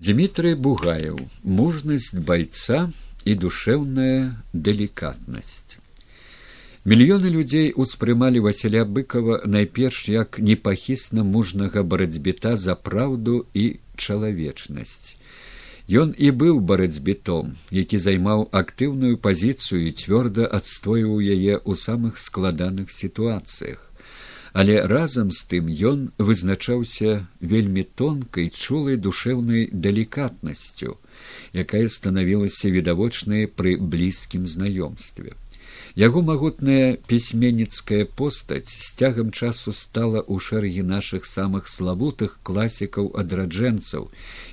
Дмітрый бугаев мужнасць бойца і душэўная далікатнасць мільёны людзей успрымалі василя быкова найперш як непахісна мужнага барацьбіта за праўду і чалавечнасць ён і быў барацьбітом які займаў актыўную пазіцыю і цвёрда адстойваў яе ў самых складаных сітуацыях але разам з тым ён вызначаўся вельмі тонкай чулай душэўнай далікатнасцю якая станавілася відавочнай пры блізкім знаёмстве. Яго магутная пісьменніцкая постаць з цягам часу стала ў шэрагі нашых самых славутых класікаў адраджэнцаў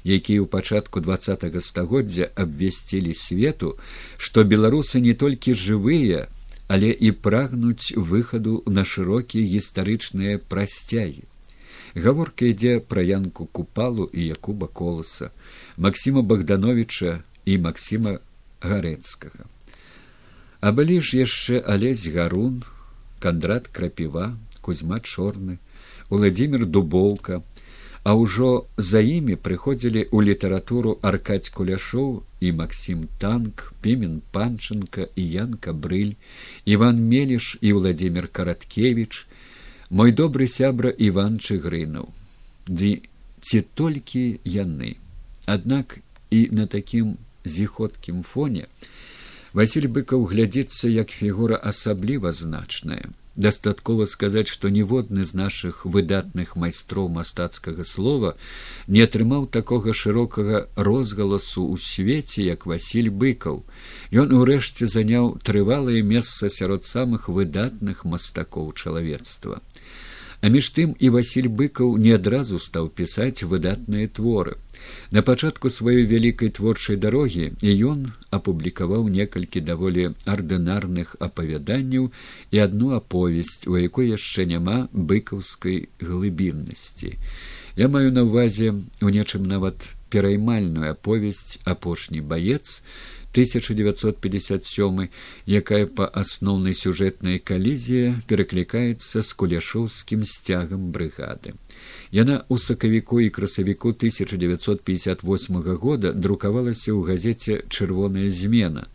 якія ў пачатку два стагоддзя абвясцілі свету што беларусы не толькі жывыя але і прагнуць выхаду на шырокія гістарычныя прасцягі. Гаворка ідзе пра янку купалу і якуба коласа, Масіма Богдановича і Масіма гарэцкага. А былі ж яшчэ алесь гарун, кандрат крапіва, кузьма чорны, владимир дубоўка, а ўжо за імі прыходзілі ў літаратуру аркадь куляшоў і максим танк пімен панчынка і янка брыль иван меліш і владимир караткевич мой добры сябра иван чыгрынаў. Ды ці толькі яны. Аднак і на такім зіходкім фоне василь быкаў глядзецца як фігура асабліва значная дастаткова сказаць што ніводны з нашых выдатных майстроў мастацкага слова не атрымаў такога шырокага розгаласу ў свеце як василь быкаў. Ён урэшце заняў трывалае месца сярод самых выдатных мастакоў чалавецтва. А між тым і василь быкаў не адразу стаў пісаць выдатныя творы На пачатку сваёй вялікай творчай дарогі ён апублікаваў некалькі даволі ардынарных апавяданняў і адну аповесць, у якой яшчэ няма быкаўскай глыбіннасці. Я маю на ўвазе у нечым нават пераймальную аповесць апошні баец 1957 якая па асноўнай сюжэтнай калізіі пераклікаецца з куляшоўскім сцягам брыгады. Яна ў сакавіку і красавіку 1958 года друкавалася ў газеце чырвоная змена.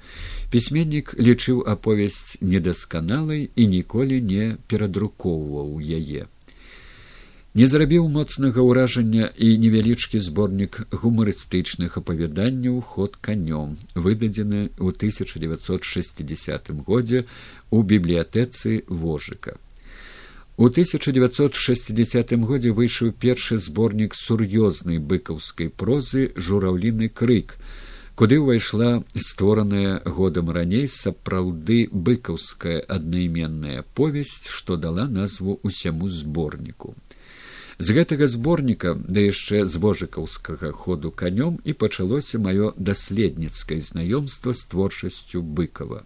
Пісьменнік лічыў аповесць недасканалай і ніколі не перадрукоўваў яе. Не зрабіў моцнага ўражання і невялічкі зборнік гумарыстычных апавяданняў ход канём, выдадзены ў 1960 годзе ў бібліятэцы вожыка. У 1960 годзе выйшаў першы зборнік сур'ёзнай быкаўскай прозы жураўліны крык, куды ўвайшла створаная годам раней сапраўды быкаўская аднайменная повесць, што дала назву усяму зборніку. З гэтага зборніка да яшчэ з божыкаўскага ходу канём і пачалося маё даследніцкае знаёмства з творчасцю быкова.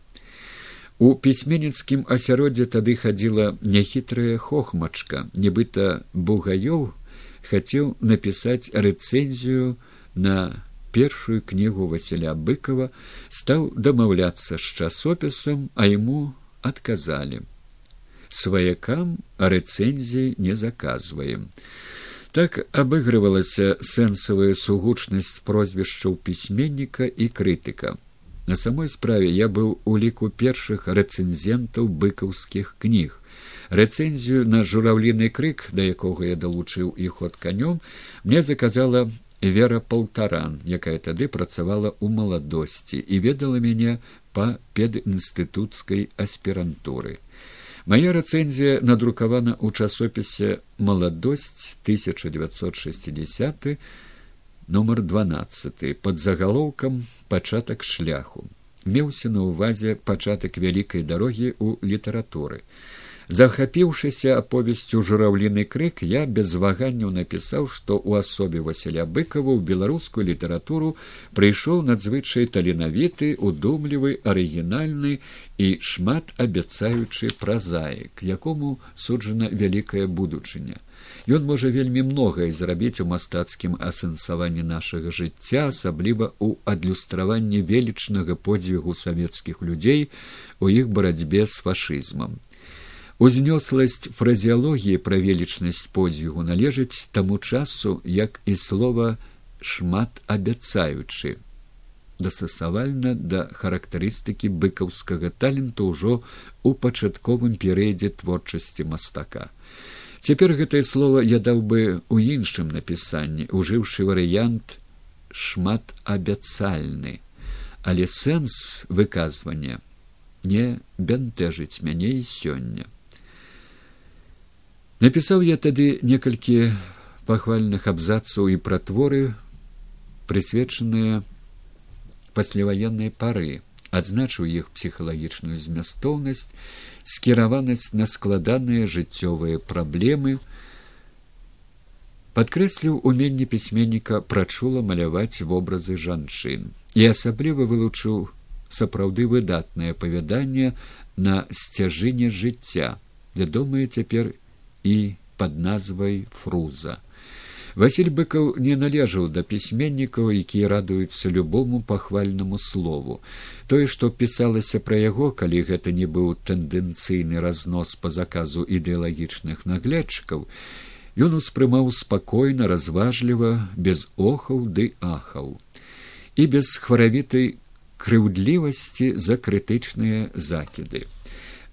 У пісьменніцкім асяроддзе тады хадзіла няхітрая хохмачка, нібыта бугаёў хацеў напісаць рэцэнзію на першую кнігу Васіля быкова стаў дамаўляцца з часопісам, а яму адказалі сваякам рэцэнзій не заказваем. Так абыгрывалася сэнсавая сугучнасць прозвішчаў пісьменніка і крытыка. На самой справе я быў у ліку першых рэцэнзентаў быкаўскіх кніг. Рэцэнзію на жураўліны крык, да якога я далучыў і ход канём, мне заказала вера полтаран, якая тады працавала ў маладосці і ведала мяне па педінстытуцкай аспірантуры. Мая рэцэнзія надрукавана ў часопісе маладосць 1960 нумар дванаццаты под загалоўкам пачатак шляху меўся на ўвазе пачатак вялікай дарогі ў літаратуры захапіўшыся аповесцю жураўліны крык я без ваганняў напісаў што ў асобе василя быкова ў беларускую літаратуру прыйшоў надзвычай таленавіты удумлівы арыгінальны і шмат абяцаючы празаік якому суджана вялікая будучыня Ён можа вельмі многае зрабіць у мастацкім асэнсаванні нашага жыцця, асабліва ў адлюстраванні велічнага подзвігу савецкіх людзей у іх барацьбе з фашызмам. Узнёсласць фразеалогіі пра велічнасць подзвігу належыць таму часу, як і слова шмат абяцаючы дастасавальна да характарыстыкі быкаўскага таленту ўжо ў пачатковым перыядзе творчасці мастака. Цяпер гэтае слово я даў бы у іншым напісанні ужыўшы варыянт шмат абяцальны але сэнс выказвання не бянтэжыць мяне і сёння напісаў я тады некалькі пахвальных абзацаў і пратворы прысвечаныя пасляваеннай пары. Адзначыў іх псіхалагічную змястоўнасць скіраванасць на складаныя жыццёвыя праблемы. Падкрэсліў уменне пісьменніка прачула маляваць вобразы жанчын і асабліва вылучыў сапраўды выдатнае апавяданне на сцяжыне жыцця. Вядомае цяпер і пад назвай фруза Васіль быкаў не належаў да пісьменнікаў, якія радуюцца любому пахвальнаму слову. Тое, што пісалася пра яго, калі гэта не быў тэндэнцыйны разнос па заказу ідэалагічных наглядчыкаў, ён успрымаў спакойна, разважліва, без охаў ды ахаў і без хваравітай крыўдлівасці за крытычныя закіды.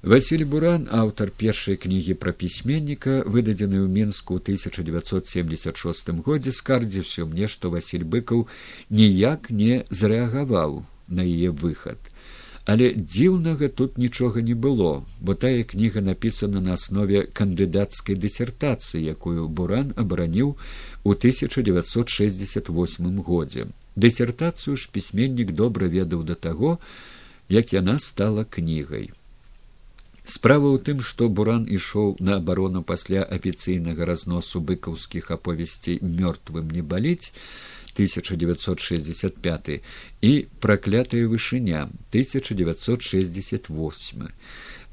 Васіль буран аўтар першай кнігі пра пісьменніка выдадзены ў мінску ў 1976 годзе скардзіўся мне што васіль быкаў ніяк не зрэагаваў на яе выхад але дзіўнага тут нічога не было бо тая кніга напісана на аснове кандыдацкай дысертацыі якую буран абараніў у 1968 годзе дысертацыю ж пісьменнік добра ведаў да таго як яна стала кнігай справа ў тым што буран ішоў на абарону пасля афіцыйнага разносу быкаўскіх аповесцей мёртвым не баліць 1965 і праклятая вышыня 1968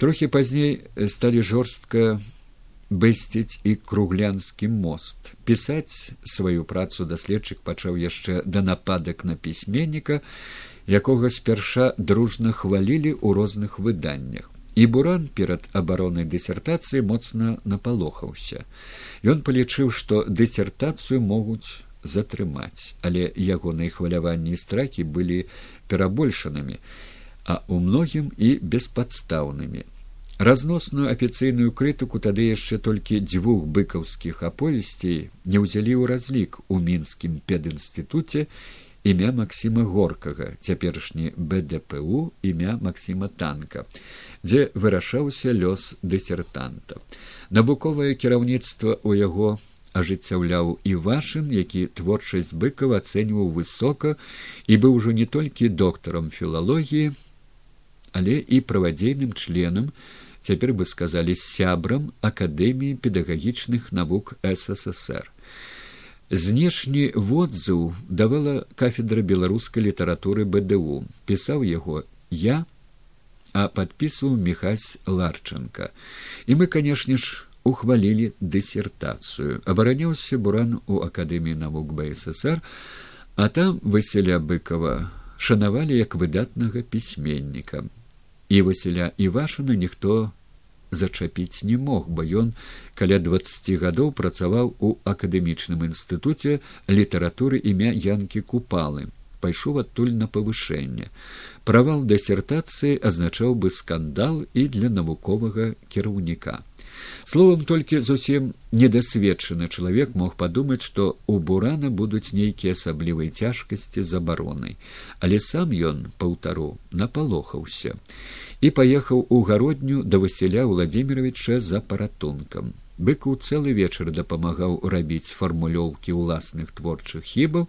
трохі пазней сталі жорстка бэсціць і круглянскі мост. Пісаць сваю працу даследчык пачаў яшчэ да нападак на пісьменніка якога спярша дружна хвалілі ў розных выданнях і буран перад абаронай дысертацыі моцна напалохаўся. Ён палічыў што дысертацыю могуць затрымаць але ягоныя хваляванні і стракі былі перабольшанымі а у многім і беспадстаўнымі. Разносную афіцыйную крытыку тады яшчэ толькі дзвюх быкаўскіх аповесцей не ўзялі ў разлік у мінскім педінстытуце імя Масіма горкага цяперашні бдпу імя Масіма танка дзе вырашаўся лёс дысертанта. Навуковае кіраўніцтва ў яго ажыццяўляў і вашын які творчасць быкаў ацэньваў высока і быў ужо не толькі доктарам філалогіі але і правадзейным членам цяпер бы сказалі сябрам акадэміі педагагічных навук ссср знешні водзыў давала кафедра беларускай літаратуры бДУ пісаў яго я а подпісваў мехась ларченко. І мы канешне ж ухвалілі дысертацыю абараняўся буран у акадэміі навук бсср а там васяля быкова шанавалі як выдатнага пісьменніка. І васяля івашана ніхто зачапіць не мог бо ён каля двадцати гадоў працаваў у акадэмічным інстытуце літаратуры імя янкі купалы. Пайшоў адтуль на павышэнне правал дысертацыі азначаў бы скандал і для навуковага кіраўніка. Словом толькі зусім недасведчаны чалавек мог падумаць што у бурана будуць нейкія асаблівыя цяжкасці забаронай але сам ён паўтару напалохаўся і паехаў у гародню да васіля владимировича за паратункам быку цэлы вечар дапамагаў рабіць фармулёўкі ўласных творчых хібаў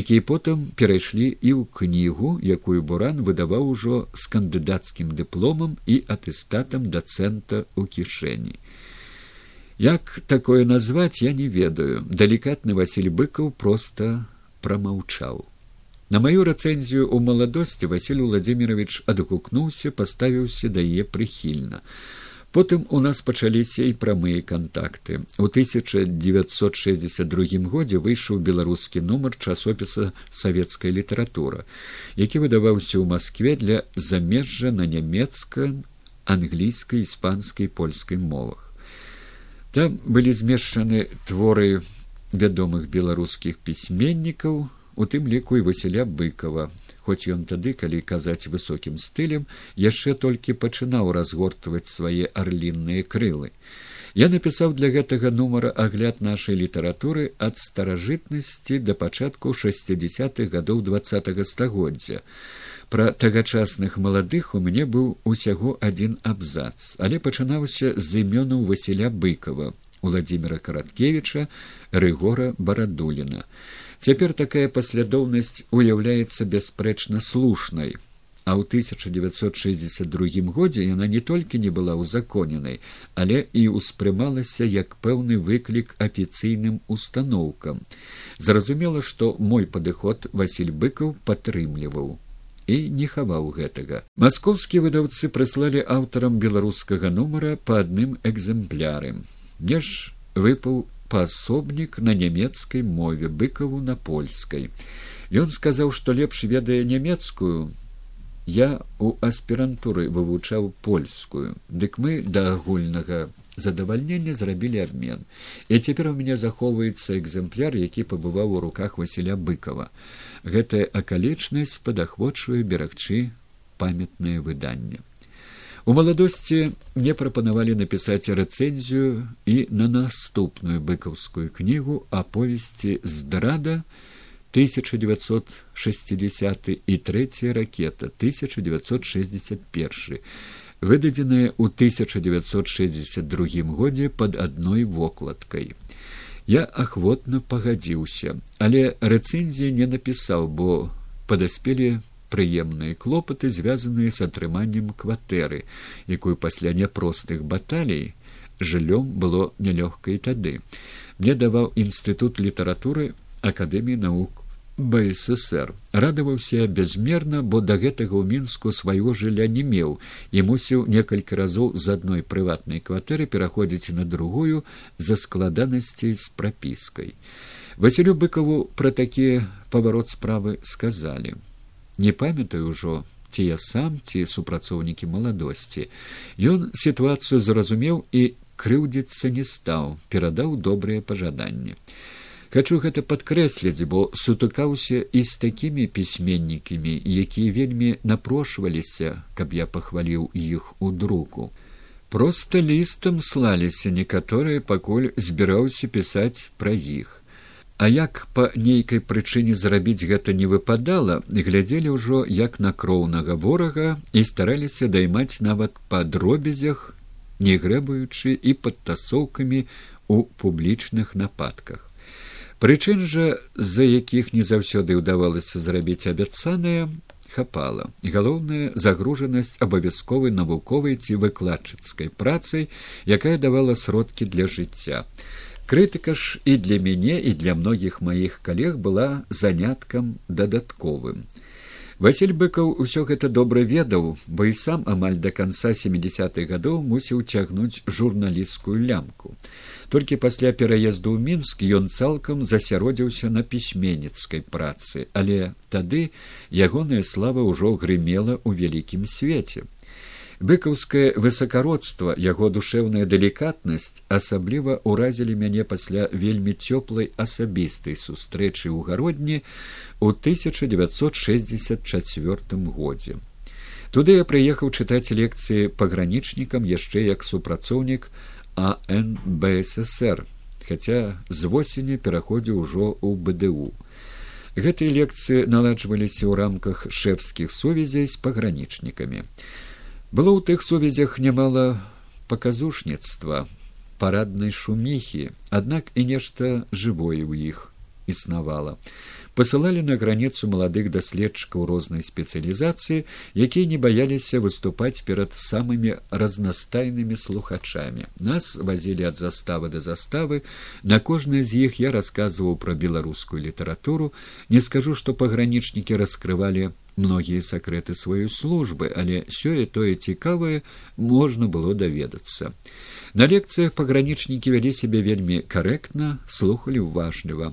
якія потым перайшлі і ў кнігу якую буран выдаваў ужо з кандыдацкім дыпломам і атэстатам дацэнта ў кішэні. Як такое назваць я не ведаю. Далікатны василь быкаў проста прамаўчаў. На маю рэцэнзію ў маладосці Васіль Владимирович адгукнуўся, паставіўся да яе прыхільна. Потым у нас пачаліся і прамыя кантакты. У 1962 годзе выйшаў беларускі нумар часопіса савецкая літаратура, які выдаваўся ў Маскве для замежжа на нямецка, англійскай, іспанскай, польскай мовах. Там былі змешчаны творы вядомых беларускіх пісьменнікаў у тым ліку і васіля быкова хоць ён тады калі казаць высокім стылем яшчэ толькі пачынаў разгортваць свае арлінныя крылы. Я напісаў для гэтага нумара агляд нашай літаратуры ад старажытнасці да пачатку шестидесятых гадоў двадцатого стагоддзя. Пра тагачасных маладых у мяне быў усяго адзін абзац але пачынаўся з імёнаў васіля быкова владимира караткевича рыгора барадуліна Цяпер такая паслядоўнасць уяўляецца бясспрэчна слушнай, а ў 1962 годзе яна не толькі не была ўзаконенай, але і ўспрымалася як пэўны выклік афіцыйным устаноўкам. Зразумела, што мой падыход Васіль быкаў падтрымліваў і не хаваў гэтага. Маскоўскія выдаўцы прыслалі аўтарам беларускага нумара па адным экземпляры. Мне ж выпаў паасобнік на нямецкай мове быкаву на польскай ён сказаў што лепш ведае нямецкую я у аспірантуры вывучаў польскую. Дык мы да агульнага задавальнення зрабілі абмен. І цяпер у мяне захоўваецца экземпляр які пабываў у руках васіля быкова. Гэтая акалічнасць падахвочвае берагчы памятнае выданне У маладосці мне прапанавалі напісаць рэцэнзію і на наступную быкаўскую кнігу аповесці здрада 1960 і трэцяя ракета 1961 выдадзеная ў 1962 годзе под адной вокладкай. Я ахвотна пагадзіўся, але рэцэнзіі не напісаў, бо падаспелі прыемныя клопаты звязаныя з атрыманнем кватэры якую пасля няпростых баталей жыллём было нялёгка і тады. Мне даваў інстытут літаратуры акадэміі навук бсср радаваўся бязмерна бо да гэтага ў мінску свайго жылля не меў і мусіў некалькі разоў з адной прыватнай кватэры пераходзіць на другую за складанасцей з прапіскай. Василю быкаву пра такі паварот справы сказалі не памятаю ўжо ці я сам ці супрацоўнікі маладосці. Ён сітуацыю зразумеў і крыўдзіцца не стаў перадаў добрыя пажаданні. Хачу гэта падкрэсліць бо сутыкаўся і з такімі пісьменнікамі якія вельмі напрошваліся каб я пахваліў іх у друку. Просто лістам слаліся некаторыя пакуль збіраўся пісаць пра іх А як па нейкай прычыне зрабіць гэта не выпадала, глядзелі ўжо як на кроўнага ворага і стараліся даймаць нават па дробязях, не грэбаючы і падтасоўкамі у публічных нападках. Прычын жа, з-за якіх не заўсёды ўдавалася зрабіць абяцанае, хапала. Галоўная загружанасць абавязковай навуковай ці выкладчыцкай працай, якая давала сродкі для жыцця. Крытыка ж і для мяне і для многіх маіх калег была заняткам дадатковым. Васіль быкаў усё гэта добра ведаў, бо і сам амаль да канца семидесятых гадоў мусіў цягнуць журналісцкую лямку. Толькі пасля пераезду ў мінск ён цалкам засяродзіўся на пісьменніцкай працы, але тады ягоная слава ўжо грымела ў вялікім свеце быкаўскае высакародства яго душэўная далікатнасць асабліва ўразілі мяне пасля вельмі цёплай асабістай сустрэчы ў гародні ў 1964 годзе туды я прыехаў чытаць лекцыі пагранічнікам яшчэ як супрацоўнік анбсср хаця з восені пераходзіў ужо ў бДУ гэтыя лекцыі наладжваліся ў рамках шэфскіх сувязей з пагранічнікамі было ў тых сувязях нямала паказушніцтва параднай шуміхі аднак і нешта жывое ў іх існавала. Пасылалі на граніцу маладых даследчыкаў рознай спецыялізацыі якія не баяліся выступаць перад самымі разнастайнымі слухачамі. Нас вазілі ад заставы да заставы. На кожнай з іх я расказваў пра беларускую літаратуру. Не скажу што пагранічнікі раскрывалі многія сакрэты сваёй службы, але сёе тое цікавае можна было даведацца. На лекцыях пагранічнікі вялі сябе вельмі карэктна, слухалі ўважліва.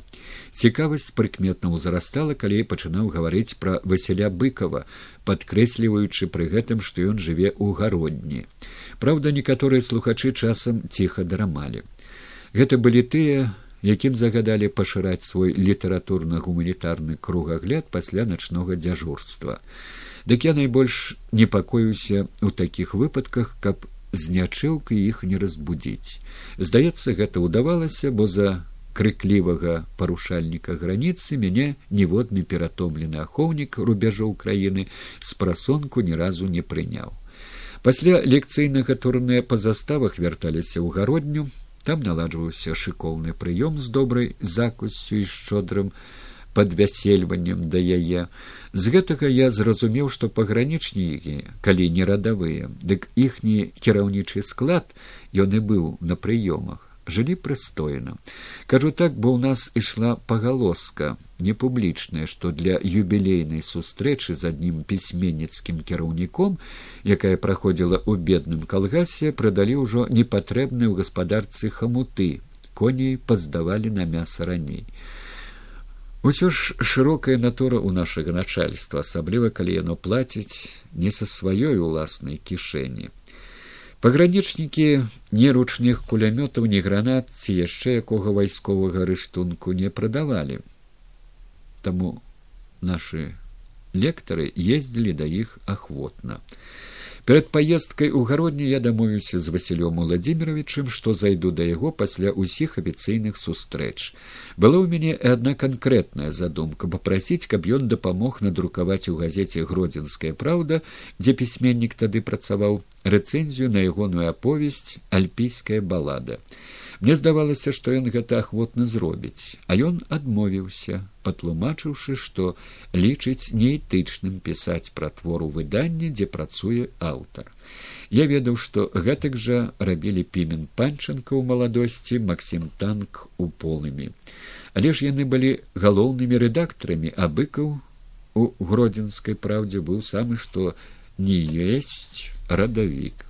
Цікавасць прыкметна ўзрастала, калі пачынаў гаварыць пра Васіля быкова, падкрэсліваючы пры гэтым, што ён жыве ў гародні. Праўда, некаторыя слухачы часам ціха драмалі. Гэта былі тыя, якім загадалі пашыраць свой літаратурна-гуманітарны кругагляд пасля начнога дзяжурства. Дык я найбольш непакоюся ў такіх выпадках, каб з нячэўкай іх не разбудзіць. Здаецца, гэта ўдавалася, бо за крыклівага парушальніка граніцы мяне ніводны ператомлены ахоўнік рубяжоў краіны з прасонку ні разу не прыняў. Пасля лекцыйнага турнэ па заставах вярталіся ў гародню, там наладжваўся шыкоўны прыём з добрай закусцю і шчодрым падвясельваннем да яе. З гэтага я зразумеў, што пагранічнікі, калі не радавыя, дык іхні кіраўнічы склад ён і быў на прыёмах жылі прыстойна. Кажу так бо ў нас ішла пагалоска непублічная што для юбілейнай сустрэчы з адным пісьменніцкім кіраўніком якая праходзіла ў бедным калгасе прадалі ўжо непатрэбныя ў гаспадарцы хамуты коней паздавалі на мяса раней. Усё ж шырокая натура ў нашага начальства асабліва калі яно плаціць не са сваёй уласнай кішэні пагранічнікі не ручных кулямётаў ні гранат ці яшчэ якога вайсковага рыштунку не прадавалі. Таму нашы лектары ездзілі да іх ахвотна перад паездкай у гародні я дамовіўся з васілём владимировичым што зайду да яго пасля ўсіх афіцыйных сустрэч. Была ў мяне адна канкрэтная задумка папрасіць каб ён дапамог надрукаваць у газеце гродзенская праўда дзе пісьменнік тады працаваў рэцэнзію на ягоную аповесць альпійская балада Мне здавалася, што ён гэта ахвотна зробіць, а ён адмовіўся, патлумачыўшы, што лічыць неэтычным пісаць пра твору выдання, дзе працуе аўтар. Я ведаў, што гэтак жа рабілі пімен панчынка ў маладосці Масім танк у полымі. Але ж яны былі галоўнымі рэдактарамі, а быкаў у гродзенскай праўдзе быў самы, што не ёсць радавік.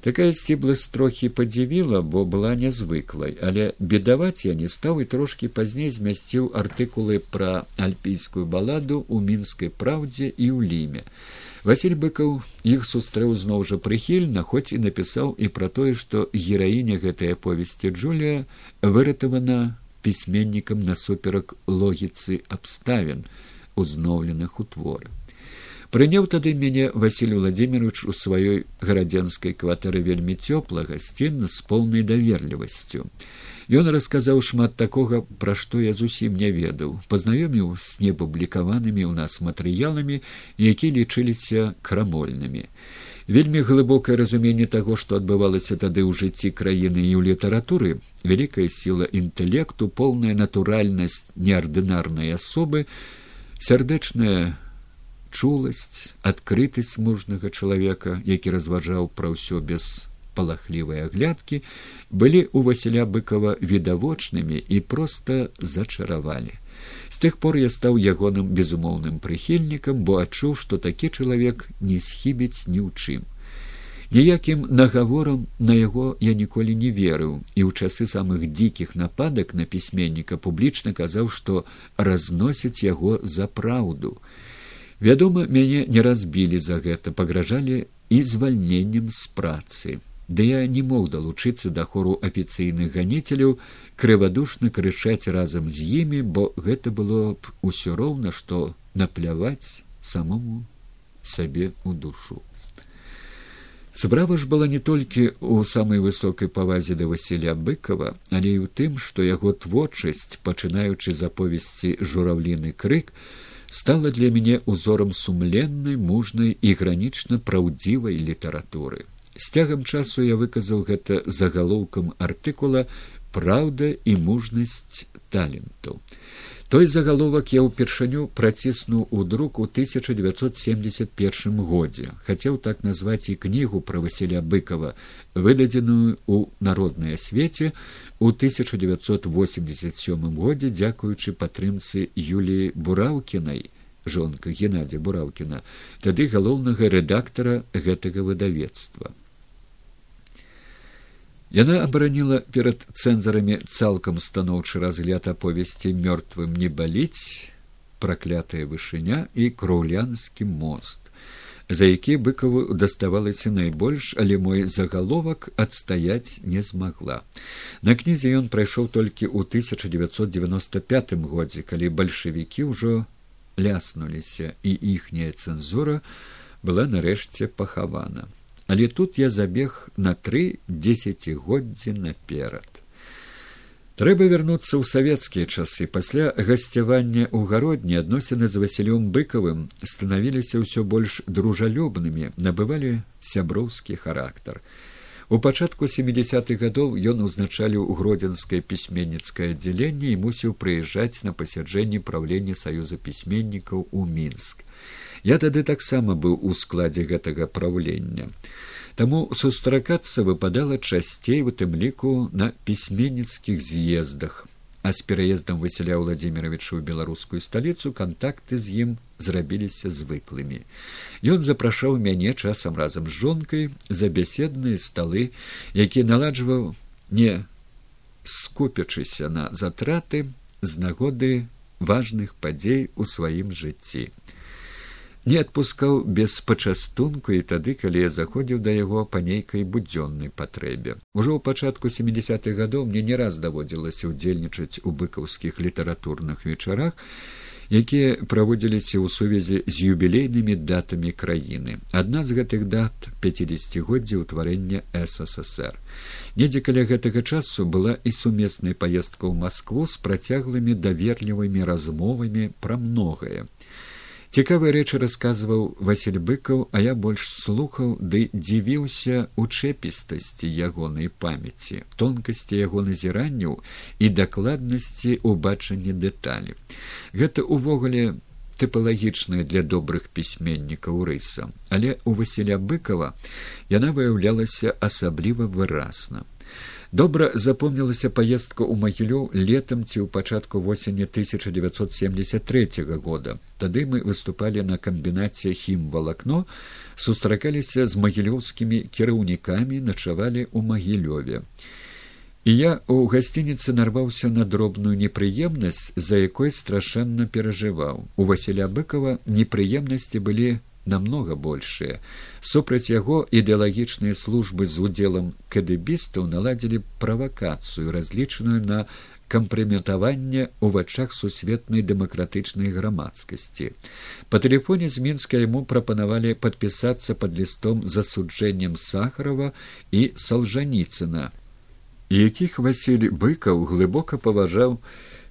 Такая сцібласць трохі падзівіла, бо была нязвыклай, але бедаваць я не стаў і трошкі пазней змясціў артыкулы пра альпійскую баладу ў мінскай праўдзе і ў ліме. Васіль быкаў іх сустрэў зноў жа прыхільна, хоць і напісаў і пра тое, што гераіня гэтай аповесці Джулія выратавана пісьменнікам насуперак логіцы абставін, узноўленых у творы. Прыняў тады мяне Васіль владимирович у сваёй гарадзенскай кватэры вельмі цёпла гасцінна з поўнай даверлівасцю. Ён расказаў шмат такога, пра што я зусім не ведаў, пазнаёміў з непублікаванымі ў нас матэрыяламі, які лічыліся крамольнымі. Вельмі глыбокае разуменне таго, што адбывалася тады ў жыцці краіны і ў літаратуры, вялікая сіла інтэлекту, поўная натуральнасць неардынарнай асобы, сардэчная чуласць адкрытасць мужнага чалавека які разважаў пра ўсё без палахлівай аглядкі былі ў васіля быкова відавочнымі і проста зачаравалі. З тых пор я стаў ягоным безумоўным прыхільнікам бо адчуў што такі чалавек не схібіць ні ў чым. Ніякім нагаворам на яго я ніколі не верыў і ў часы самых дзікіх нападак на пісьменніка публічна казаў што разносіць яго за праўду Вядома, мяне не разбілі за гэта, пагражалі і звальненнем з працы. Ды я не мог далучыцца да хору афіцыйных ганіцеляў крывадушна крычаць разам з імі, бо гэта было б усё роўна, што напляваць самому сабе ў душу. Справа ж была не толькі ў самай высокай павазе да Васіля быкова, але і ў тым, што яго творчасць, пачынаючы з аповесці журавліны крык, стала для мяне узорам сумленнай мужнай і гранічна праўдзівай літаратуры. З цягам часу я выказаў гэта загалоўкам артыкула праўда і мужнасць таленту той загаловак я ўпершыню праціснуў у друк у 1971 годзе. Хацеў так назваць і кнігу пра васіля быкова выдадзеную у народнай свеце у 1987 годзе дзякуючы падтрымцы юліі бураўкінай жонка геннадзя бураўкіна тады галоўнага рэдактара гэтага выдавецтва Яна абараніла перад цэнзарамі цалкам станоўчы разгляд аповесці мёртвым не баліць, праклятая вышыня і краўлянскі мост. за які быкаву даставалася найбольш, але мой загаловак адстаяць не змагла. На кнізе ён прайшоў толькі ў 1995 годзе, калі бальшавікі ўжо ляснуліся і іхняя цэнзура была нарэшце пахавана. Але тут я забег на тры дзесяцігоддзі наперад. Трэба вярнуцца ў савецкія часы. Пасля гасцявання ў гародні адносіны з Васілём быкавым станавіліся ўсё больш дружалюбнымі, набывалі сяброўскі характар. У пачатку семидесятых гадоў ён узначаліў гродзенскае пісьменніцкае аддзяленне і мусіў прыязджаць на пасяджэнні праўлення саюза пісьменнікаў у мінск. Я тады таксама быў у складзе гэтага праўлення. Таму сустракацца выпадала часцей у тым ліку на пісьменніцкіх з'ездах, а з пераездам высяля владимировичу ў беларускую сталіцу кантакты з ім зрабіліся звыклымі. Ён запрашаў мяне часам разам з жонкай за бяседныя сталы, які наладжваў не скупячыся на затраты з нагоды важных падзей у сваім жыцці не адпускаў без пачастунку і тады калі я заходзіў да яго па нейкай будзённай патрэбе. Ужо ў пачатку семидесятых гадоў мне не раз даводзілася ўдзельнічаць у быкаўскіх літаратурных вечарах якія праводзіліся ў сувязі з юбілейнымі датамі краіны. Адна з гэтых дат пяцідесятгоддзя ўтварэння ссср недзе каля гэтага часу была і сумесная паездка ў москву з працяглымі даверлівымі размовамі пра многае Цікавыя рэчы расказваў Васіль быкаў, а я больш слухаў ды дзівіўся ў чэпістасці ягонай памяці, тонкасці яго назіранняў і дакладнасці ўбачання дэталі. Гэта ўвогуле тыпалагічная для добрых пісьменнікаў рыса, але у Васіля быкова яна выяўлялася асабліва выразна. Добра запомнілася паездка ў магілёў летам ці ў пачатку восені 1973 года. Тады мы выступалі на камбінаце хім валакно, сустракаліся з магілёўскімі кіраўнікамі, начавалі ў магілёве. І я ў гасцініцы нарваўся на дробную непрыемнасць, за якой страшэнна перажываў. У Васіля быкова непрыемнасці былі намного большее супраць яго ідэалагічныя службы з удзелам кадыбістаў наладзілі правакацыю разлічаную на кампрыметаванне ў вачах сусветнай дэмакратычнай грамадскасці. Па тэлефоне з мінска яму прапанавалі падпісацца пад лістом засуджэннем сахарова і салжаніцына якіх васіль быкаў глыбока паважаў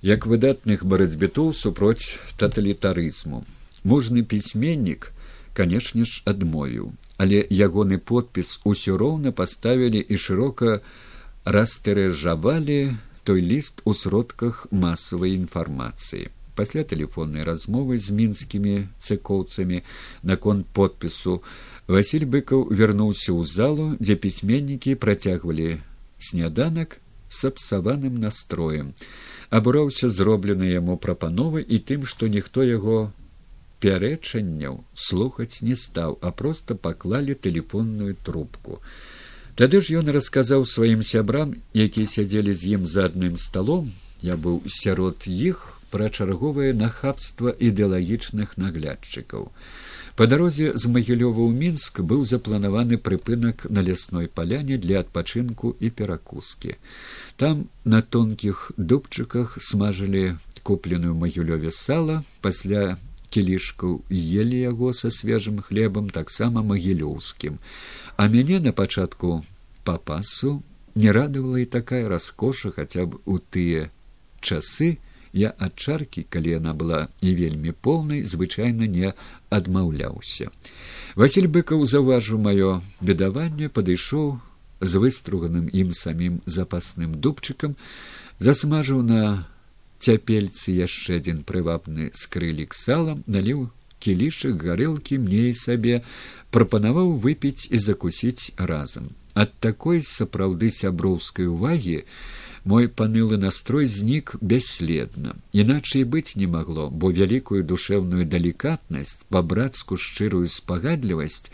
як выдатных барацьбітоў супроць таталітарызму. Мужны пісьменнік канешне ж адмовіў але ягоны подпіс усё роўна паставілі і шырока растырэжавалі той ліст у сродках масавай інфармацыі. Пасля тэлефоннай размовы з мінскімі цыкоўцамі наконт подпісу василь быкаў вярнуўся ў залу дзе пісьменнікі працягвалі сняданак с абсаваным настроем. Абураўся зроблены яму прапановы і тым што ніхто яго пярэчанняў слухаць не стаў, а проста паклалі тэлефонную трубку. Тады ж ён расказаў сваім сябрам, якія сядзелі з ім за адным сталом, я быў сярод іх пра чарговае нахабства ідэалагічных наглядчыкаў. Па дарозе з магілёва ў мінск быў запланаваны прыпынак на лясной паляне для адпачынку і перакускі. Там на тонкіх дубчыках смажылі купленую магілёве сала пасля кілішкаў елі яго са свежым хлебам таксама магілёўскім. А мяне на пачатку папасу не радавала і такая раскоша хаця б у тыя часы. Я ад чаркі калі яна была не вельмі поўнай звычайна не адмаўляўся. Василь быкаў заўважыў маё бедаванне падышоў з выструганым ім самім запасным дубчыкам засмажыў на цяпельцы яшчэ адзін прывабны скрылік салам наліў кілішак гарэлкі мне і сабе прапанаваў выпіць і закусіць разам. Ад такой сапраўды сяброўскай увагі мой панылы настрой знік бясследна. Іначай быць не магло бо вялікую душэўную далікатнасць па брацку шчырую спагадлівасць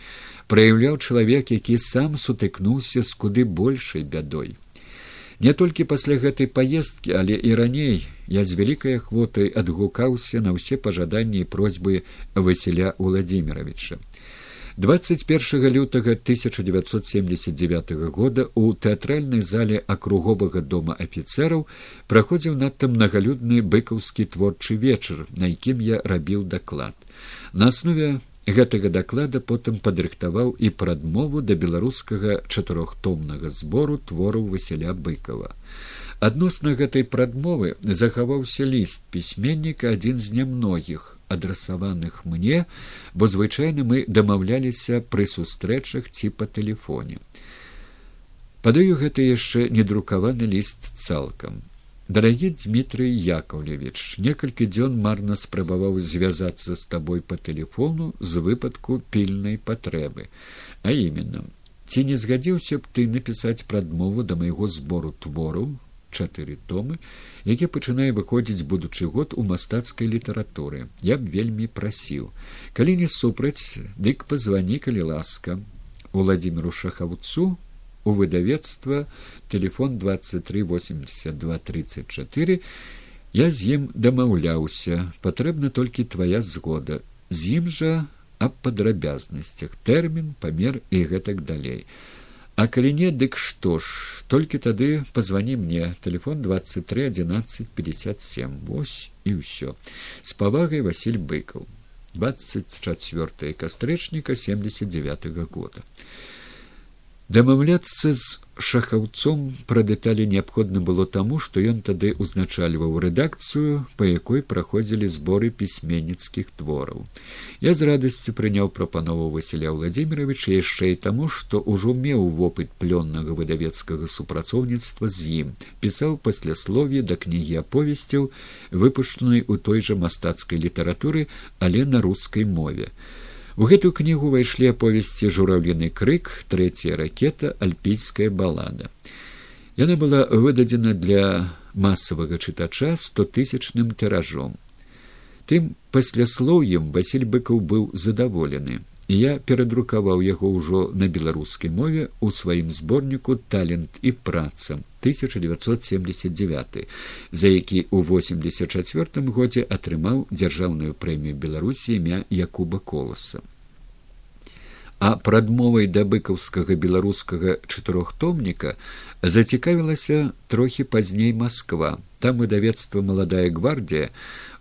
праяўляў чалавек які сам сутыкнуўся з куды большай бядой Не толькі пасля гэтай паездкі, але і раней я з вялікай ахвотай адгукаўся на ўсе пажаданні і просьбы Васіля Владимировича. 21 лютага 1979 года у тэатральнай зале акруговага дома афіцэраў праходзіў надта мнагалюдны быкаўскі творчы вечар, на якім я рабіў даклад. На аснове гэтага даклада потым падрыхтаваў і прадмову да беларускага чатырохтомнага збору твораў васяля быкова. Адносна гэтай прадмовы захаваўся ліст пісьменніка адзін з нямногіх адрасаваных мне, бо звычайна мы дамаўляліся пры сустрэчах ці па тэлефоне. Падаю гэта яшчэ недрукаваны ліст цалкам. Дарагі Дмітрый Яковлевич, некалькі дзён марна спрабаваў звязацца з табой па тэлефону з выпадку пільнай патрэбы. А іменно, ці не згадзіўся б ты напісаць прадмову да майго збору твораў чатыры томы, які пачынае выходзіць будучы год у мастацкай літаратуры. Я б вельмі прасіў. Калі не супраць, дык пазвані, калі ласка. Владимиру шахаўцу у выдавецтва телефон 238234 я з ім дамаўляўся патрэбна толькі твоя згода. З ім жа аб падрабязнасцях тэрмін памер і гэтак далей. А калі не, дык што ж, толькі тады пазвані мне. Телефон двадцать три одиннадцать пятьдесят семь. Вось і ўсё. З павагай Васіль быкаў. Двадцать четвертое кастрычніка семьдесят девять -го года дамаўляцца з шахаўцом пра дэталі неабходна было таму што ён тады ўзначальваў рэдакцыю па якой праходзілі зборы пісьменніцкіх твораў. Я з радасцю прыняў прапанову василя владимировича яшчэ і таму што ўжо меў вопыт плённага выдавецкага супрацоўніцтва з ім пісаў пасляслове да кнігі аповесцяў выпушчанай у той жа мастацкай літаратуры але на рускай мове У гэтую кнігу ўвайшлі аповесці жураўліны крык, трэцяя ракета, альпійская балада. Яна была выдадзена для масавага чытача стотысячным тыражом. Тым пасляслоўем Васіль быкаў быў задаволены. І я перадрукаваў яго ўжо на беларускай мове ў сваім зборніку талент і праца 1979 за які ў 84 годзе атрымаў дзяржаўную прэмію беларусі імя якуба коласа. А прадмовай да быкаўскага беларускага чатырохтомніка зацікавілася трохі пазней москва там выдавецтва маладая гвардія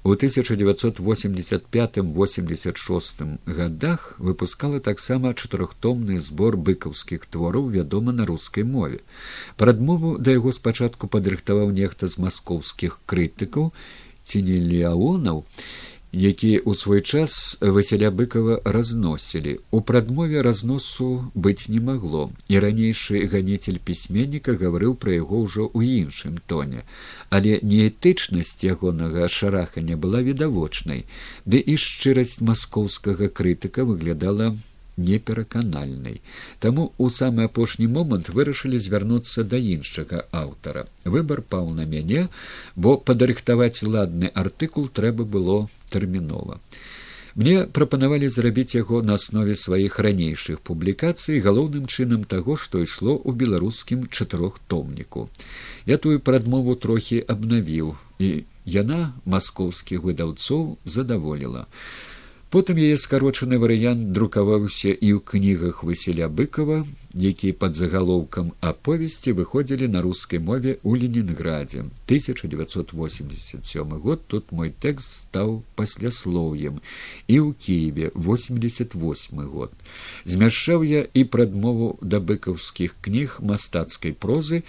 у 1985-86 годах выпускала таксама чатырохтомны збор быкаўскіх твораў вядома на рускай мове. Прадмову да яго спачатку падрыхтаваў нехта з маскоўскіх крытыкаў ці не леонаў які ў свой час васяля быкова разносілі. У прадмове разносу быць не магло і ранейшы ганіцель пісьменніка гаварыў пра яго ўжо ў іншым тоне. Але неэтычнасць ягонага шарахання была відавочнай ды і шчырасць маскоўскага крытыка выглядала непераканальнай. Таму ў самы апошні момант вырашылі звярнуцца да іншага аўтара. Выбар паў на мяне, бо падрыхтаваць ладны артыкул трэба было тэрмінова. Мне прапанавалі зрабіць яго на аснове сваіх ранейшых публікацый галоўным чынам таго, што ішло ў беларускім чатырохтомніку. Я тую прадмову трохі абнавіў, і яна маскоўскіх выдаўцоў задаволіла. Потым яе скарочаны варыянт друкаваўся і ў кнігах васіля быкова, якія пад загалоўкам аповесці выходзілі на рускай мове ў ленінградзе 1987 год тут мой тэкст стаў пасляслоўем. І ў кіеве 88 год. Змяшчаў я і прадмову да быкаўскіх кніг мастацкай прозы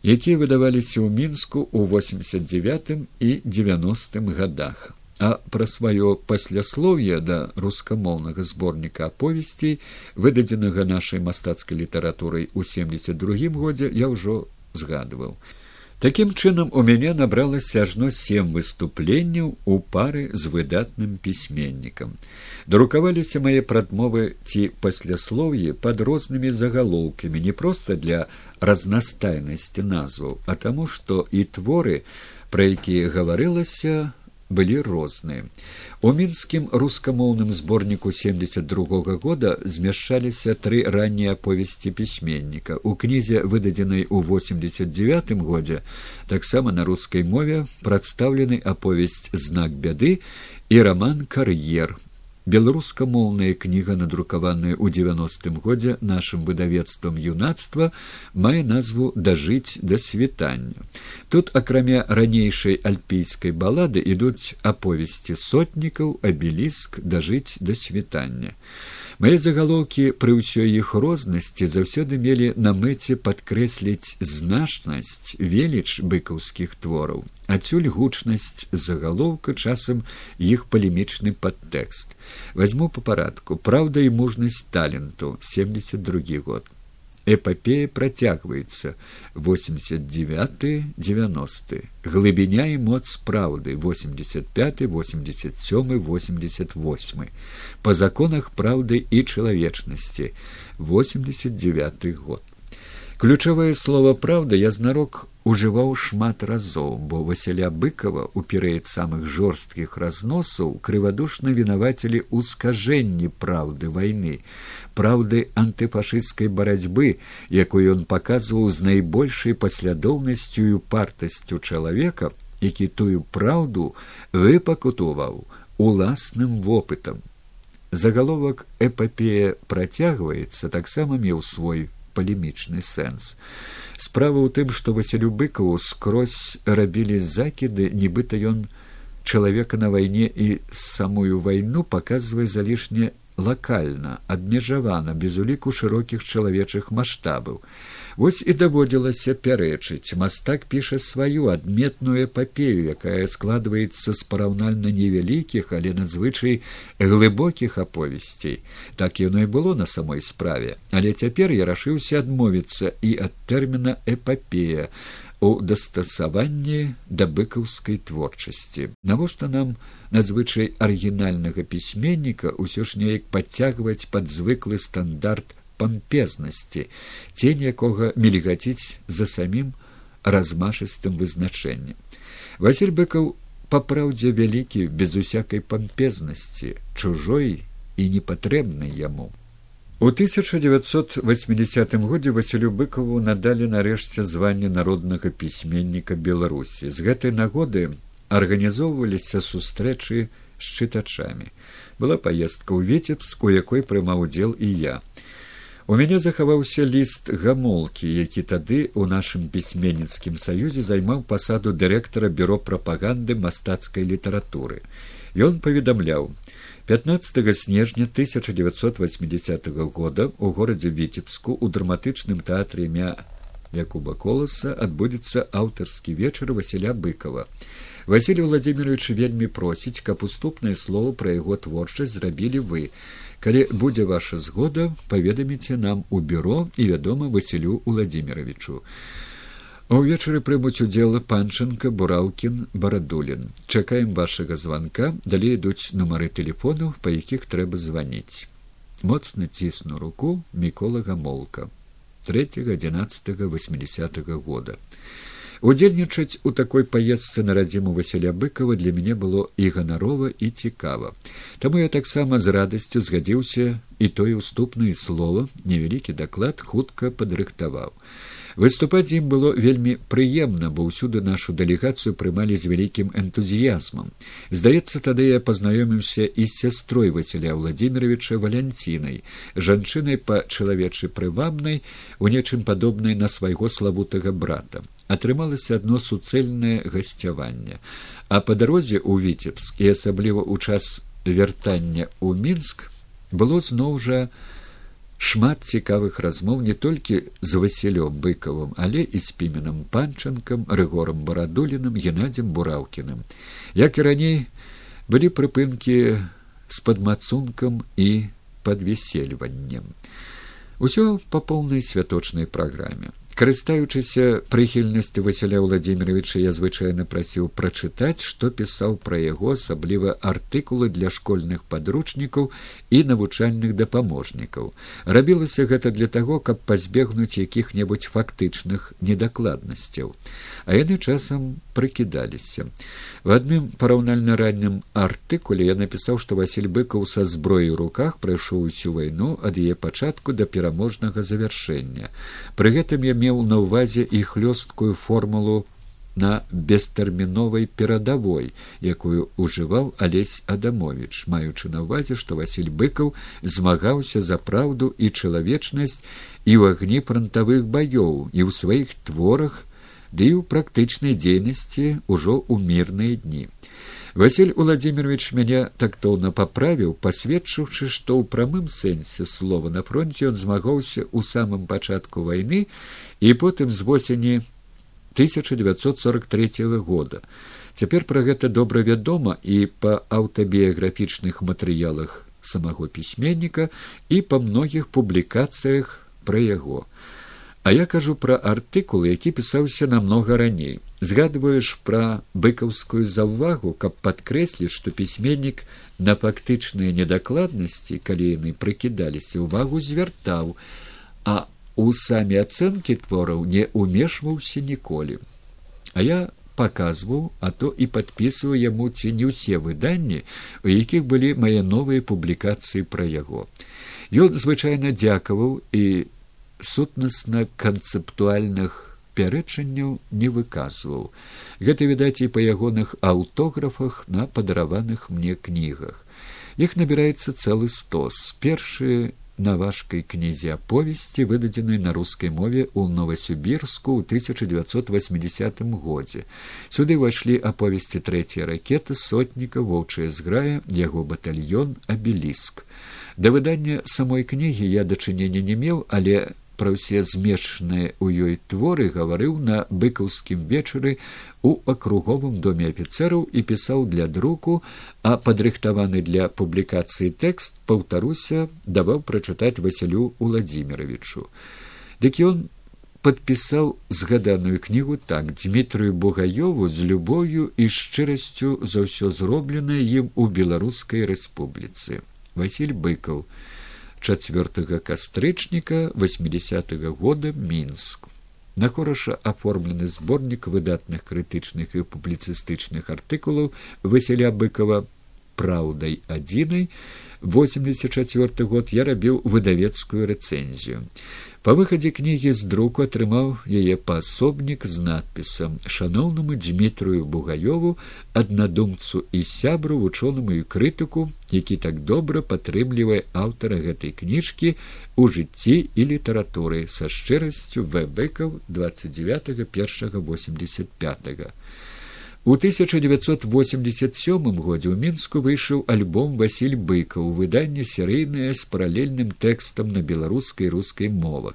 якія выдаваліся ў мінску ў 89 і 90 годах а пра сваё пасляслоўе да рускамоўнага зборніка аповесцей выдадзенага нашай мастацкай літаратурай у семьдесят другім годзе я ўжо згадваў. Такім чынам у мяне набралася ажно сем выступленняў у пары з выдатным пісьменнікам. Друкаваліся мае прадмовы ці пасляслоўі пад рознымі загалоўкамі не проста для разнастайнасці назваў а таму што і творы пра якія гаварылася былі розныя. У мінскім рускамоўным зборніку 72 -го года змяшчаліся тры раннія аповесці пісьменніка. У кнізе, выдадзенай у 89 годзе, таксама на рускай мове прадстаўлены аповесць знак бяды і роман кар'ер беларускамоўная кніга надрукаваная ў девяностым годзе нашым выдавецтвам юнацтва мае назву дажыць да світання тут акрамя ранейшай альпійскай балады ідуць аповесці сотнікаў абеліск дажыць да світання Мае загалоўкі пры ўсёй іх рознасці заўсёды мелі на мэце падкрэсліць значнасць веліч быкаўскіх твораў, адсюль гучнасць загалоўка часам іх палемічны падтэкст. Вазьму па парадку. Праўда і мужнасць таленту. 72 год эпопея працягваецца 89 90 глыбіня і моц праўды 85 87 88 по законах праўды і чалавечнасці 89 год. Ключавае слово праўда я знарок ужываў шмат разоў, бо Васяля быкова у перыяд самых жорсткіх разносаў крывадушна вінавацілі ў скажэнні праўды вайны, праўды антыфашысцкай барацьбы, якую ён паказваў з найбольшай паслядоўнасцю і партасцю чалавека, які тую праўду выпакутуваў уласным вопытам. Загаловак эпапея працягваецца таксама меў свой палемічны сэнс. Справа ў тым, што Васілю быкаву скрозь рабілі закіды, нібыта ён чалавека на вайне і самую вайну паказвае залішне лакальна, абмежавана, без уліку шырокіх чалавечых маштабаў. Вось і даводзілася пярэчыць. Мастак піша сваю адметную эпапею, якая складваецца з параўнальна невялікіх, але надзвычай глыбокіх аповесцей. Так яно і было на самой справе, але цяпер я рашыўся адмовіцца і ад тэрміна эпапея у дастасаванні да быкаўскай творчасці. Навошта нам надзвычай арыгінальнага пісьменніка ўсё ж неяк падцягваць пад звыклы стандарт пампезнасці, цень якога мільгаціць за самім размашыстым вызначэннем. Васіль быкаў папраўдзе вялікі без усякай пампезнасці, чужой і непатрэбнай яму. У 1980 годзе Васілю быкаву надалі нарэшце званне народнага пісьменніка Беларусі. З гэтай нагоды арганізоўваліся сустрэчы з чытачамі. Была паездка ў віцебск, у якой прымаў удзел і я. У мяне захаваўся ліст гамолкі, які тады ў нашым пісьменніцкім саюзе займаў пасаду дырэктара бюро прапаганды мастацкай літаратуры. Ён паведамляў: 15 снежня 1980 года у горадзе віцебску у драматычным тэатры імя Якуба коласа адбудзецца аўтарскі вечар Васіля быкова. Васілий владимирович вельмі просіць, каб уступнае слово пра яго творчасць зрабілі вы калі будзе ваша згода паведаміце нам у бюро і вядома василю владимировичу увечары прымуць удзел панчынка бураўкін барадулін. Чакаем вашага званка. Далей ідуць нумары телефону па якіх трэба званіць. Моцна цісну руку мікола гамолка. Третьего одиннадцатого восьмидесятого года. Удзельнічаць у такой паездцы на радзіму василя быкова для мяне было і ганарова і цікава. Таму я таксама з радасцю згадзіўся і тое уступнае слово невялікі даклад хутка падрыхтаваў выступаць ім было вельмі прыемна бо ўсюды нашу дэлегацыю прымалі з вялікім энтузіязмам. Здаецца тады я пазнаёміўся і з сястрой василя владимировича валянцінай жанчынай па чалавечы прывабнай у нечым падобнай на свайго славутага брата. Атрымалася адно суцэльнае гасцяванне. А па дарозе ў віцебск і асабліва ў час вяртання ў мінск было зноў жа шмат цікавых размоў не толькі з васілём быкавым але і з піменам панчанкам рыгорам барадуліным геннадзем бураўкіным. Як і раней былі прыпынкі з падмацункам і падвесельваннем. Усё па поўнай святочнай праграме карыстаючыся прыхільнасцю васяля владимировича я звычайна прасіў прачытаць што пісаў пра яго асабліва артыкулы для школьных падручнікаў і навучальных дапаможнікаў. Рабілася гэта для таго каб пазбегнуць якіх небудзь фактычных недакладнасцяў. А яны часам прыкідаліся. В адным параўнальна раннім артыкуле я напісаў што василь быкаў са зброі ў руках прайшоў усю вайну ад яе пачатку да пераможнага завяршэння. Пры гэтым я меў на ўвазе і хлёсткую формулу на бестэрміновай перадавой, якую ўжываў алесь Адамович, маючы на ўвазе, што Васіль быкаў змагаўся за праўду і чалавечнасць і ў агні фронтавых баёў і ў сваіх творах, ды і ў практычнай дзейнасці ўжо ў мірныя дні. Васіль Владимирович мяне тактоўна паправіў, пасведчыўшы, што ў прамым сэнсе слова на фронте ён змагаўся ў самым пачатку вайны і потым з восені 1943 года. Цяпер пра гэта добра вядома і па аўтабіяграфічных матэрыялах самого пісьменніка і па многіх публікацыях пра яго. А я кажу пра артыкул, які пісаўся намнога раней. Згадваеш пра быкаўскую заўвагу, каб падкрэсліць, што пісьменнік на фактычныя недакладнасці, калі яны прыкідаліся, увагу звяртаў, а у самі ацэнкі твораў не ўмешваўся ніколі. А я паказваў, а то і падпісваў яму ці не ўсе выданні, у якіх былі мае новыя публікацыі пра яго. Ён звычайна дзякаваў і сутнасна канцэптуальных пярэчанняў не выказваў. Гэта відаць і па ягоных аўтографах на падараваных мне кнігах. Іх набіраецца цэлы стос. Першыя на важкай кнізе аповесці выдадзенай на рускай мове ў новасюбірску ў 1980 годзе. Сюды ўвайшлі аповесці трэцяя ракеты сотніка воўчая зграя яго батальён абеліск. Да выдання самой кнігі я дачынення не меў але пра ўсе змешаныя ў ёй творы гаварыў на быкаўскім вечары у акруговым доме афіцэраў і пісаў для друку а падрыхтаваны для публікацыі тэкст паўтаруся даваў прачытаць васялю владимировичу дык ён падпісаў згаданую кнігу так дмітрыю бугаёву з любоўю і шчырасцю за ўсё зробленае ім у беларускай рэспубліцы василь быкаў 4 кастрычніка 80 -го года мінск. На хораша аформлены зборнік выдатных крытычных і публіцыстычных артыкулаў васяля быкова праўдай адзінай 84 год я рабіў выдавецкую рэцэнзію Па выхадзе кнігі з друку атрымаў яе паасобнік з надпісам шаноўнаму Дмітрую Бугаёву, аднадумцу і сябру вучонаму і крытыку, які так добра падтрымлівае аўтара гэтай кніжкі ў жыцці і літаратуры са шчырасцю вбкаў 29 185. У 1987 годзе ў мінску выйшаў альбом василь быка ў выданні серыйнае з паралельным тэкстам на беларускай рускай мовах.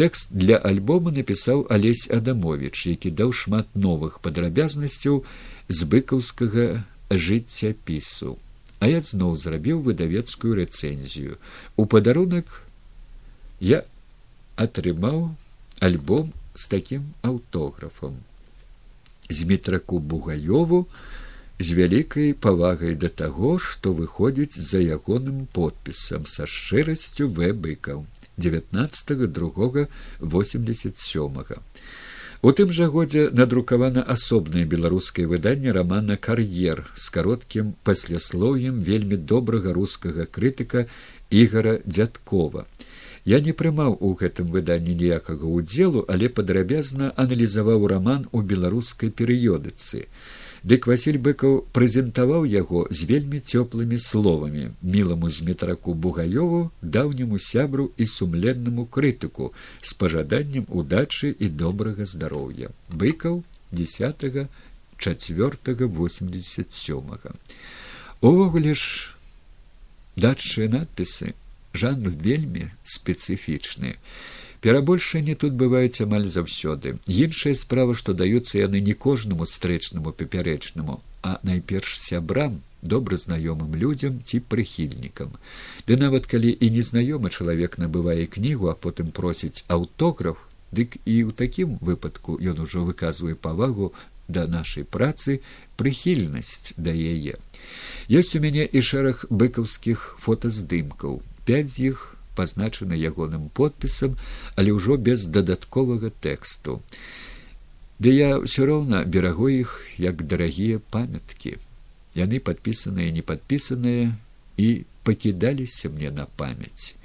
Тэкст для альбома напісаў алесь адамович які даў шмат новых падрабязнасцяў з быкаўскага жыццяпісу. А я зноў зрабіў выдавецкую рэцэнзію. У падарунак я атрымаў альбом з такім аўтографам змітраку бугаёву з вялікай павагай да таго што выходзіць за ягоным подпісам са шчырасцю вбыкаў другога восемьдесят сёмага. У тым жа годзе надрукавана асобнае беларускае выданне рамана кар'ер з кароткім пасляслоўем вельмі добрага рускага крытыка ігора дзядкова Я не прымаў у гэтым выданні ніякага ўдзелу, але падрабязна аналізаваў раман у беларускай перыёдыцы. Дык Васіль быкаў прэзентаваў яго з вельмі цёплымі словамі міламу зметраку бугаёву даўняму сябру і сумленнаму крытыку з пажаданнем удачы і добрага здароўя. Быкаў 10 4 87 увогуле ж дачыя надпісы жанр вельмі спецыфічны. Перабольшанне тут бываюць амаль заўсёды. Іншая справа, што даюцца яны не кожнаму стрэчнаму папярэчнаму, а найперш сябрам, добра знаёмым людзям ці прыхільнікам. Ды нават калі і незнаёмы чалавек набывае кнігу, а потым просіць аўтограф, дык і ў такім выпадку ён ужо выказвае павагу да нашай працы прыхільнасць да яе. Ёсць у мяне і шэраг быкаўскіх фотаздымкаў пять з іх пазначаны ягоным подпісам, але ўжо без дадатковага тэксту. Ды я ўсё роўна берагу іх як дарагія памяткі. Яны падпісаныя, не падпісаныя і пакідаліся мне на памяць.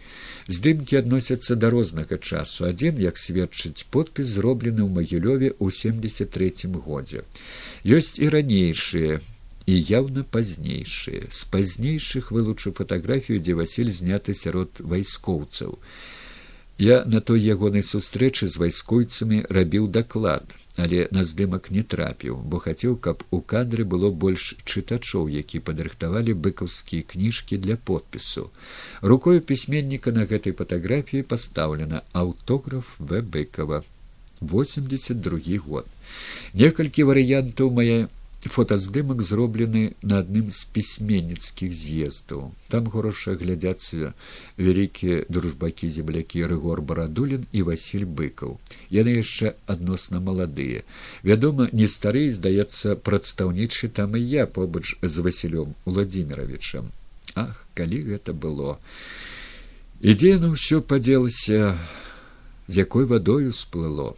Здымкі адносяцца да рознага часу. Адзін, як сведчыць подпіс зроблены ў магілёве ў 73 годзе. Ёсць і ранейшыя і яўна пазнейшыя. З пазнейшых вылучу фатаграфію, дзе Васіль зняты сярод вайскоўцаў. Я на той ягонай сустрэчы з вайскойцамі рабіў даклад, але на здымак не трапіў, бо хацеў, каб у кадры было больш чытачоў, які падрыхтавалі быкаўскія кніжкі для подпісу. Рукою пісьменніка на гэтай фатаграфіі пастаўлена аўтограф в быкова 82 год. Некалькі варыянтаў мае фотаздымак зроблены на адным з пісьменніцкіх з'ездаў. Там гораша глядзяцца вялікія дружбакі землякі рыгор барадулін і василь быкаў. Яны яшчэ адносна маладыя. Вядома не стары здаецца прадстаўнічы там і я побач з васілём владимировичам ах калі гэта было! Ідзе ну ўсё падзелася? З якой вадою сплыло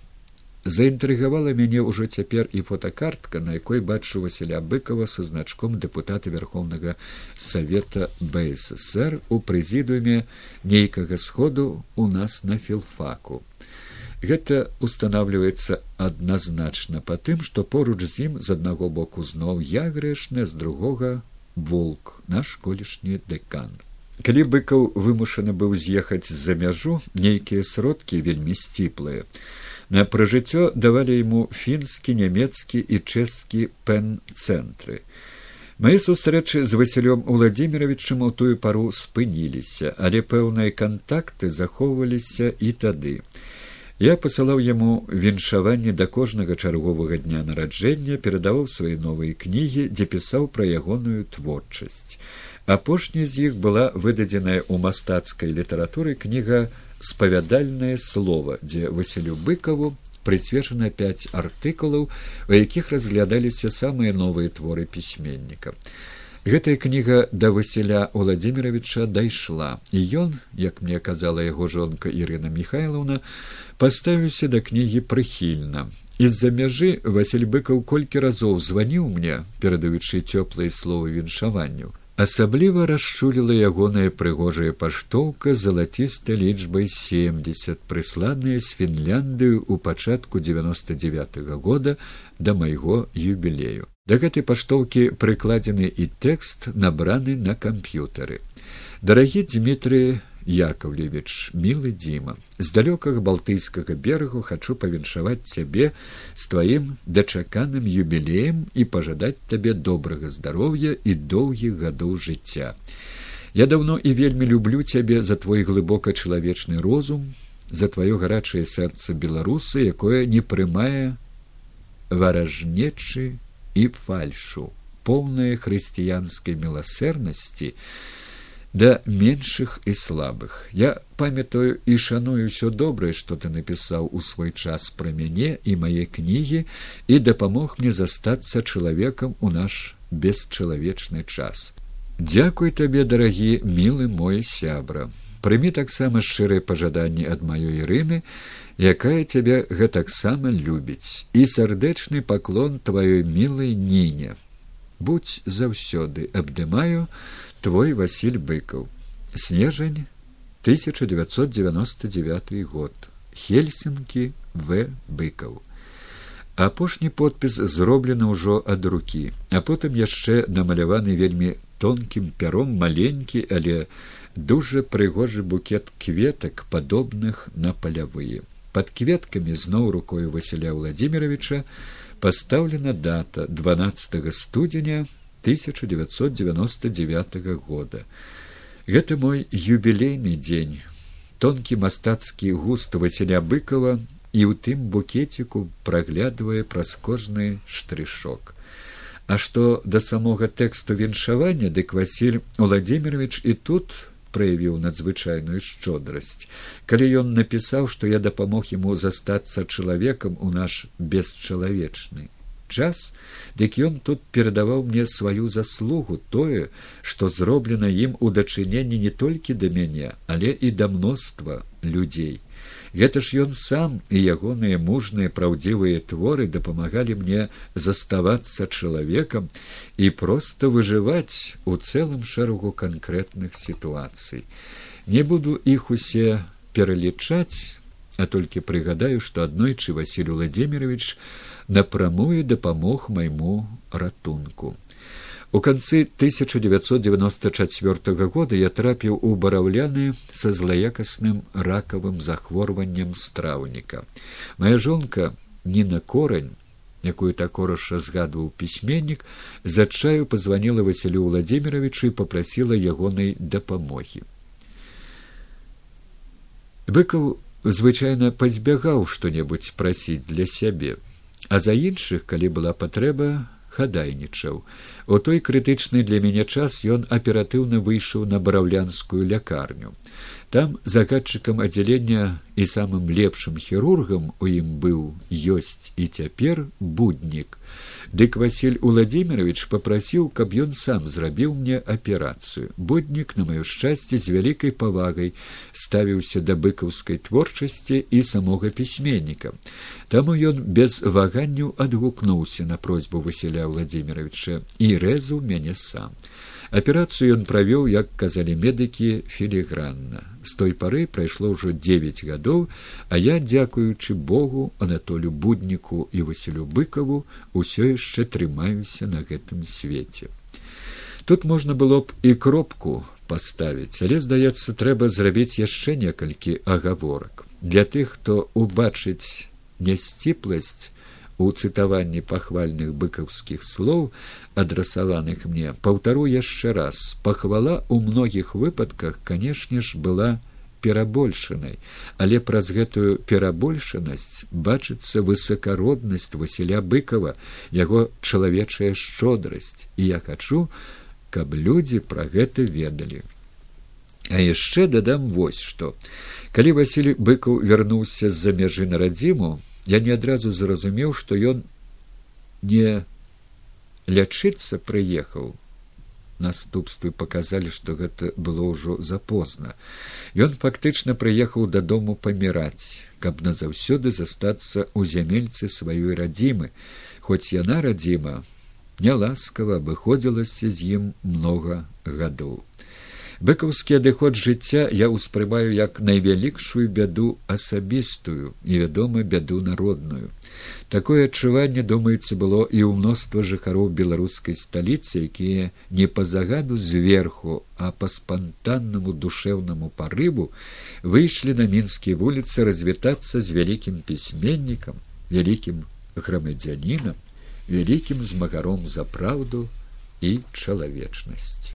заінтрыгавала мяне ўжо цяпер і фотокартка на якой бачу василя быкова са значком депутата верховнага совета бсср у прэзідыуме нейкага сходу у нас на філфаку. Гэта устанавливается адназначна по тым что поруч з ім з аднаго боку зноў я грэшны з другога волк наш колішні дэкан. Калі быкаў вымушаны быў з'ехаць з-за мяжу нейкія сродкі вельмі сціплыя На пражыццё давалі яму фінскі, нямецкі і чэшскі пэн-цэнтры. Мае сустрэчы з Васілём Уладзіміровичам у тую пару спыніліся, але пэўныя кантакты захоўваліся і тады. Я пасылаў яму віншаванне да кожнага чарговага дня нараджэння, перадаваў свае новыя кнігі, дзе пісаў пра ягоную творчасць. Апошняя з іх была выдадзеная ў мастацкай літаратуры кніга спавядальнае слово дзе василю быкаву прысвечана пять артыкулаў у якіх разглядаліся самыя новыя творы пісьменніка. Гэтая кніга да василя владимировича дайшла і ён як мне казала яго жонка ірына михайловна паставіўся да кнігі прыхільна. З-за мяжы василь быкаў колькі разоў званіў мне перадаючы цёплыя словы віншаванню Асабліва расчуліла ягоная прыгожая паштоўка залацістай лічбай семьдесят прысланая з фінляндыю ў пачатку девяносто девять -го года да майго юбілею. Да гэтай паштоўкі прыкладзены і тэкст набраны на камп'ютары. Дарагі дмітрый Яковлевич, милы Дима, с далекага балтыйскага берагу хочу павіншаваць цябе з тваім дачаканым юбілеем і пажадаць табе добрага здароўя і доўгіх гадоў жыцця. Я давно і вельмі люблю цябе за твой глыбока чалавечны розум, за тваё гарачае сэрца беларусы, якое не прымае варажнечы і фальшу, поўнае хрысціянскай міласэрнасці, да меншых і слабых. Я памятаю і шаную ўсё добрае што ты напісаў у свой час пра мяне і мае кнігі і дапамог мне застацца чалавекам у наш бесчалавечны час. Дзякуй табе дарагі мілы мой сябра. Прымі таксама шчырыя пажаданні ад маёй ірыны якая цябе гэтаксама любіць і сардэчны паклон тваёй мілай ніне будь заўсёды абдымаю твой василь быкаў снежань 1999 год. Хельсинкі в. Быкаў апошні подпіс зроблены ўжо ад рукі а потым яшчэ намаляваны вельмі тонкім пяром маленькі але дужа прыгожы букет кветак падобных на палявыя. Под кветкамі зноў рукою василя владимировича пастаўлена дата 12 студзеня 1999 года. Гэта мой юбілейны дзень, тонкі мастацкі густ Васіля быкова і ў тым букеціку праглядвае праз кожны штрышок. А што да самога тэксту віншавання, дык Васіль Владимирович і тут праявіў надзвычайную шчодрасць. Калі ён напісаў, што я дапамог яму застацца чалавекам у наш бесчалавечны час, дык ён тут перадаваў мне сваю заслугу тое, што зроблена ім у дачыненні не толькі да мяне, але і да мноства людзей. Гэта ж ён сам і ягоныя мужныя праўдзівыя творы дапамагалі мне заставацца чалавекам і проста выжываць у цэлым шэрагу канкрэтных сітуацый. Не буду іх усе пералічаць, а толькі прыгадаю, што аднойчы Васіль Владимирович напрамую дапамог майму ратунку. У канцы 1994 года я трапіў у бараўляны са злаякасным ракавым захворваннем страўніка. Мая жонка не на корань, якую такораша згадваў пісьменнік, за чаю пазваніла Васілю Владимировичу і попрасіла ягонай дапамогі. Быкаў звычайна пазбягаў што-небудзь прасіць для сябе, а за іншых, калі была патрэба, хадайнічаў. У той крытычны для мяне час ён аператыўна выйшаў на бараўлянскую лякарню. Там загадчыкам аддзялення і самым лепшым хірургам у ім быў ёсць і цяпер буднік. Дык Васіль Уладзімирович попрасіў, каб ён сам зрабіў мне аперацыю. Буднік на маё шчасце з вялікай павагай ставіўся да быкаўскай творчасці і самога пісьменніка. Таму ён без ваганняў адгукнуўся на просьбу Васіля Владимировича і рэзаў мяне сам. Аперацыю ён правёў, як казалі медыкі філігранна. З той пары прайшло ўжо девять гадоў, а я, дзякуючы Богу, Анатолю будніку і Васілю быкаву усё яшчэ трымаюся на гэтым свеце. Тут можна было б і кропку паставіць, але здаецца, трэба зрабіць яшчэ некалькі агаворак. Для тых, хто убачыць нясціпласць, у цытаванні пахвальных быкаўскіх слоў адрасаваных мне паўтару яшчэ раз. Пахвала ў многіх выпадках канешне ж была перабольшанай. Але праз гэтую перабольшанасць бачыцца высакароднасць васіля быкова яго чалавечая шчодрасць і я хачу каб людзі пра гэта ведалі. А яшчэ дадам вось што. Калі васіль быкаў вярнуўся з за мяжы на радзіму я не адразу зразумеў што ён не лячыцца прыехаў. Наступствы паказалі што гэта было ўжо запозна. Ён фактычна прыехаў дадому паміраць каб назаўсёды застацца ў зямельцы сваёй радзімы. Хоць яна радзіма няласкава абыходзілася з ім многа гадоў быкаўскі адыход жыцця я ўспрымаю як найвялікшую бяду асабістую невядома бяду народную. Такое адчуванне думаецца было і ў мноства жыхароў беларускай сталіцы якія не па загаду зверху а па спантаннаму душэўнаму парыву выйшлі на мінскія вуліцы развітацца з вялікім пісьменнікам вялікім грамадзянінам вялікім змагаром за праўду і чалавечнасць